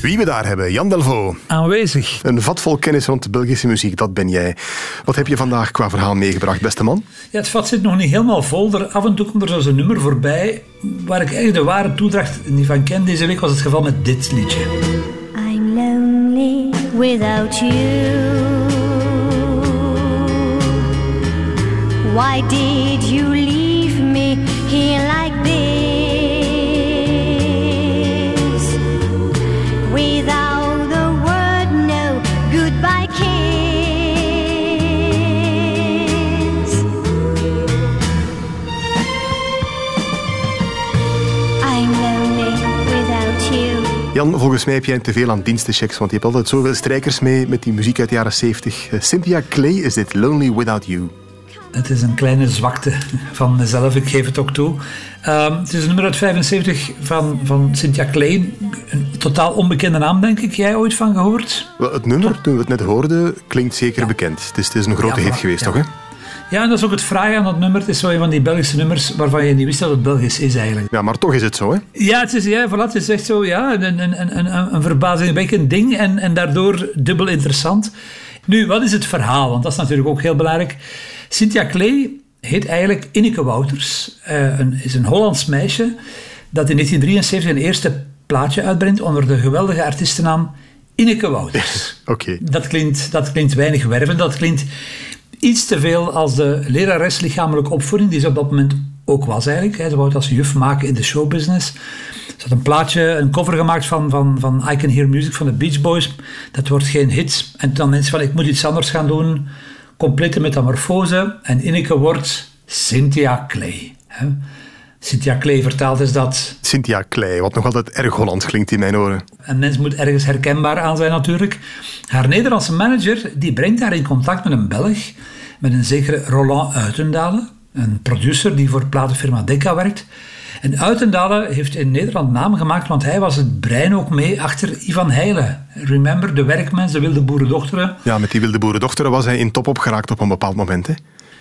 Wie we daar hebben, Jan Delvo. Aanwezig. Een vat vol kennis rond de Belgische muziek, dat ben jij. Wat heb je vandaag qua verhaal meegebracht, beste man? Ja, het vat zit nog niet helemaal vol. Er, af en toe komt er zo'n nummer voorbij waar ik eigenlijk de ware toedracht niet van ken. Deze week was het geval met dit liedje. I'm lonely without you. Why did you leave me here like this? Jan, volgens mij heb jij te veel aan dienstenchecks, want je hebt altijd zoveel strijkers mee met die muziek uit de jaren 70. Eh, Cynthia Clay is dit, Lonely Without You. Het is een kleine zwakte van mezelf, ik geef het ook toe. Ehm, het is een nummer uit 75 van, van Cynthia Klein. Een totaal onbekende naam, denk ik. Jij ooit van gehoord? Wel, Het nummer, toen we het net hoorden, klinkt zeker bekend. Het is, het is een grote Ja, hit geweest, ja. toch? Hè? Ja, en dat is ook het fraaie aan dat nummer. Het is zo een van die Belgische nummers waarvan je niet wist dat het Belgisch is eigenlijk. Ja, maar toch is het zo, hè? Ja, het is, ja, voilà, het is echt zo, ja, een, een, een, een, een verbazingwekkend ding en, en daardoor dubbel interessant. Nu, wat is het verhaal? Want dat is natuurlijk ook heel belangrijk. Cynthia Clay heet eigenlijk Inneke Wouters. Eh, een, is een Hollands meisje dat in 1973 een eerste plaatje uitbrengt onder de geweldige artiestennaam Inneke Wouters. Oké. Dat klinkt, dat klinkt weinig werven. Dat klinkt iets te veel als de lerares lichamelijke opvoeding, die ze op dat moment ook was eigenlijk. Ze wou het als juf maken in de showbusiness. Ze had een plaatje, een cover gemaakt van, van, van I Can Hear Music van de Beach Boys. Dat wordt geen hit. En dan mensen van, ik moet iets anders gaan doen. Complete metamorfose. En Inneke wordt Cynthia Clay. Cynthia Clay vertaald is dat Cynthia Clay, wat nog altijd erg Hollands klinkt in mijn oren. een mens moet ergens herkenbaar aan zijn natuurlijk. Haar Nederlandse manager die brengt haar in contact met een Belg, met een zekere Roland Uitendalen, een producer die voor platenfirma Decca werkt. En Uitendalen heeft in Nederland naam gemaakt, want hij was het brein ook mee achter Ivan Heijlen. Remember, de werkmens, de wilde boerendochteren. Ja, met die wilde boerendochter was hij in top opgeraakt op een bepaald moment. Hè?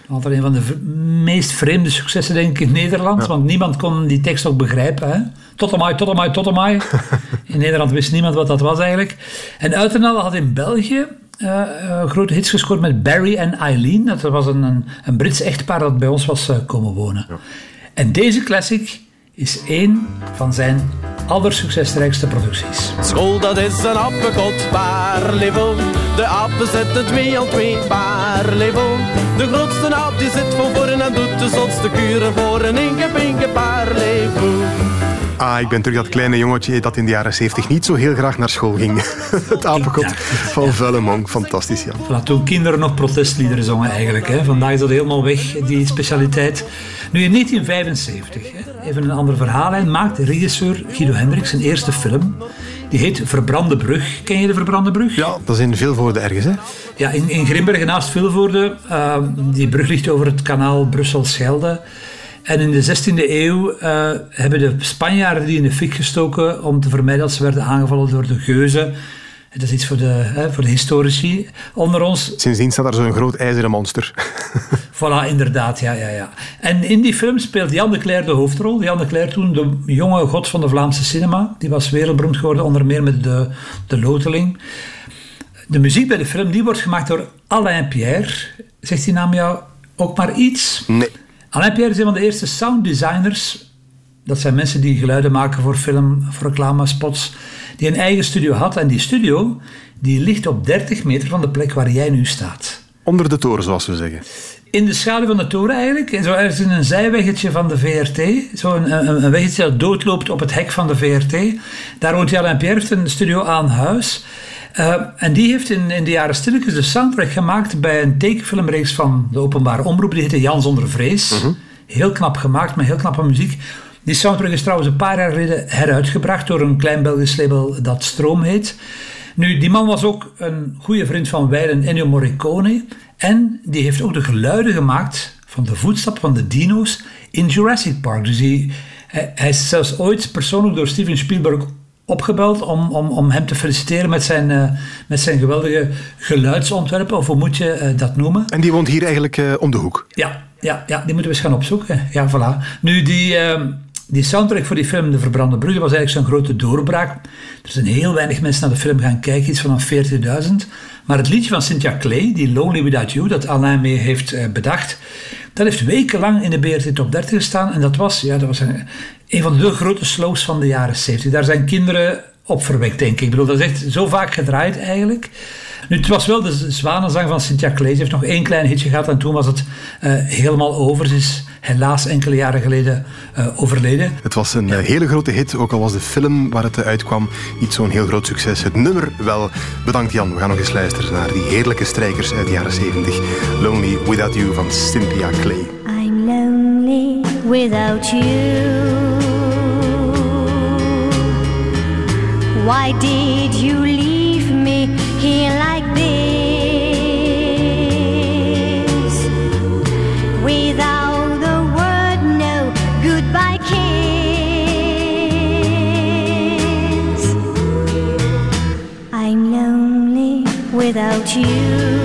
Altijd een van de meest vreemde successen, denk ik, in Nederland. Want niemand kon die tekst ook begrijpen. Hè? Tot tot amai. In Nederland wist niemand wat dat was eigenlijk. En Uitenal had in België eh, eh, grote hits gescoord met Barry en Eileen. Dat was een, een, een Brits echtpaar dat bij ons was eh, komen wonen. En deze classic is één van zijn allersuccesrijkste producties. School dat is een appelkot, parlez-vous. De apen zetten twee aan twee, parlez-vous. De grootste aap die zit van voren en doet de zotste kuren voor een inge pinge, parlez-vous. Ah, ik ben terug dat kleine jongetje dat in de jaren 70 niet zo heel graag naar school ging. Het apenkot van Vellemong. Fantastisch, Jan. Voilà, toen kinderen nog protestliederen zongen eigenlijk. Hè. Vandaag is dat helemaal weg, die specialiteit. Nu in 1975, hè, even een ander verhaallijn, maakt regisseur Guido Hendricks zijn eerste film. Die heet Verbrande Brug. Ken je de Verbrande Brug? Ja, dat is in veel woorden ergens, hè? Ja, in, in Grimbergen naast Vilvoorde. eh, die brug ligt over het kanaal Brussel-Schelde. En in de 16e eeuw eh, hebben de Spanjaarden die in de fik gestoken om te vermijden dat ze werden aangevallen door de geuzen. Dat is iets voor de, hè, voor de historici onder ons. Sindsdien staat er zo'n groot ijzeren monster. Voilà, inderdaad, ja, ja, ja. En in die film speelt Jan de Cler de hoofdrol. Jan de Cler toen de jonge god van de Vlaamse cinema. Die was wereldberoemd geworden, onder meer met de, de Loteling. De muziek bij de film die wordt gemaakt door Alain Pierre. Zegt die naam jou ook maar iets? Nee. Alain Pierre is een van de eerste sounddesigners. Dat zijn mensen die geluiden maken voor film, voor reclamespots. Die een eigen studio had. En die studio die ligt op 30 meter van de plek waar jij nu staat. Onder de toren, zoals we zeggen. In de schaduw van de toren eigenlijk. En Zo ergens in een zijweggetje van de VRT. Zo een, een, weggetje dat doodloopt op het hek van de VRT. Daar woont Alain Pierre, heeft een studio aan huis. Eh, en die heeft in, in de jaren stilletjes de soundtrack gemaakt bij een tekenfilmreeks van de openbare omroep. Die heette Jan zonder vrees. Heel knap gemaakt, met heel knappe muziek. Die soundtrack is trouwens een paar jaar geleden heruitgebracht door een klein Belgisch label dat Stroom heet. Nu, die man was ook een goede vriend van Weilen Ennio Morricone. En die heeft ook de geluiden gemaakt van de voetstap van de dino's in Jurassic Park. Dus hij, hij, hij is zelfs ooit persoonlijk door Steven Spielberg opgebeld om, om, om hem te feliciteren met zijn, eh, met zijn geweldige geluidsontwerpen, of hoe moet je eh, dat noemen? En die woont hier eigenlijk eh, om de hoek. Ja, ja, ja, die moeten we eens gaan opzoeken. Ja, voilà. Nu, die, ehm, die soundtrack voor die film De Verbrande Brugge was eigenlijk zo'n grote doorbraak. Er zijn heel weinig mensen naar de film gaan kijken, iets van 40.000. Maar het liedje van Cynthia Clay, die Lonely Without You, dat Alain mee heeft bedacht, dat heeft wekenlang in de BRT Top 30 gestaan. En dat was, ja, dat was een, een van de grote slows van de jaren 70. Daar zijn kinderen op verwekt, denk ik. Ik bedoel, dat is echt zo vaak gedraaid eigenlijk. Nu, het was wel de zwanenzang van Cynthia Clay. Ze heeft nog één klein hitje gehad en toen was het uh, helemaal over. Is helaas enkele jaren geleden uh, overleden. Het was een ja. hele grote hit, ook al was de film waar het uitkwam niet zo'n heel groot succes. Het nummer wel. Bedankt Jan. We gaan nog eens luisteren naar die heerlijke strijkers uit de jaren 70. Lonely Without You van Cynthia Clay. I'm lonely without you. Why did you leave me here like this? Without you.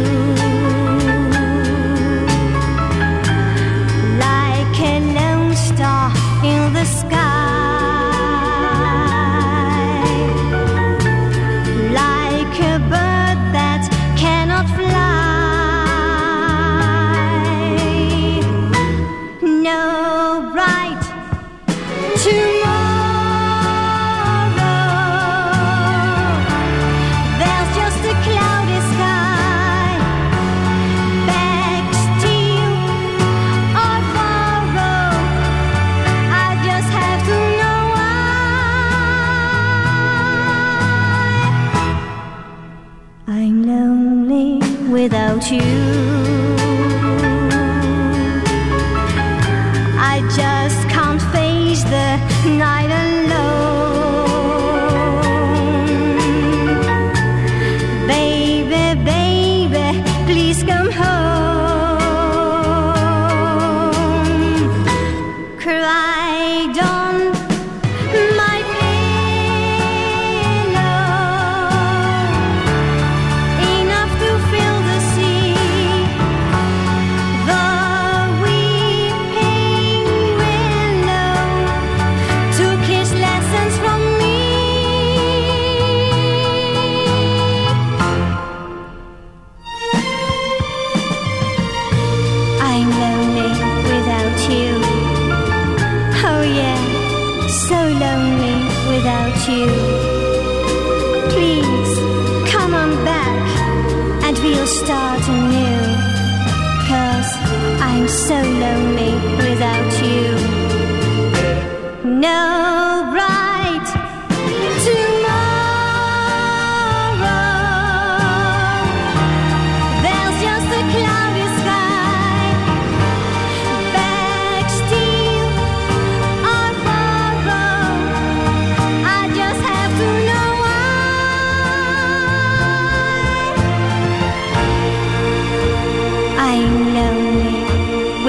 And we'll start anew. Cause I'm so lonely without you. No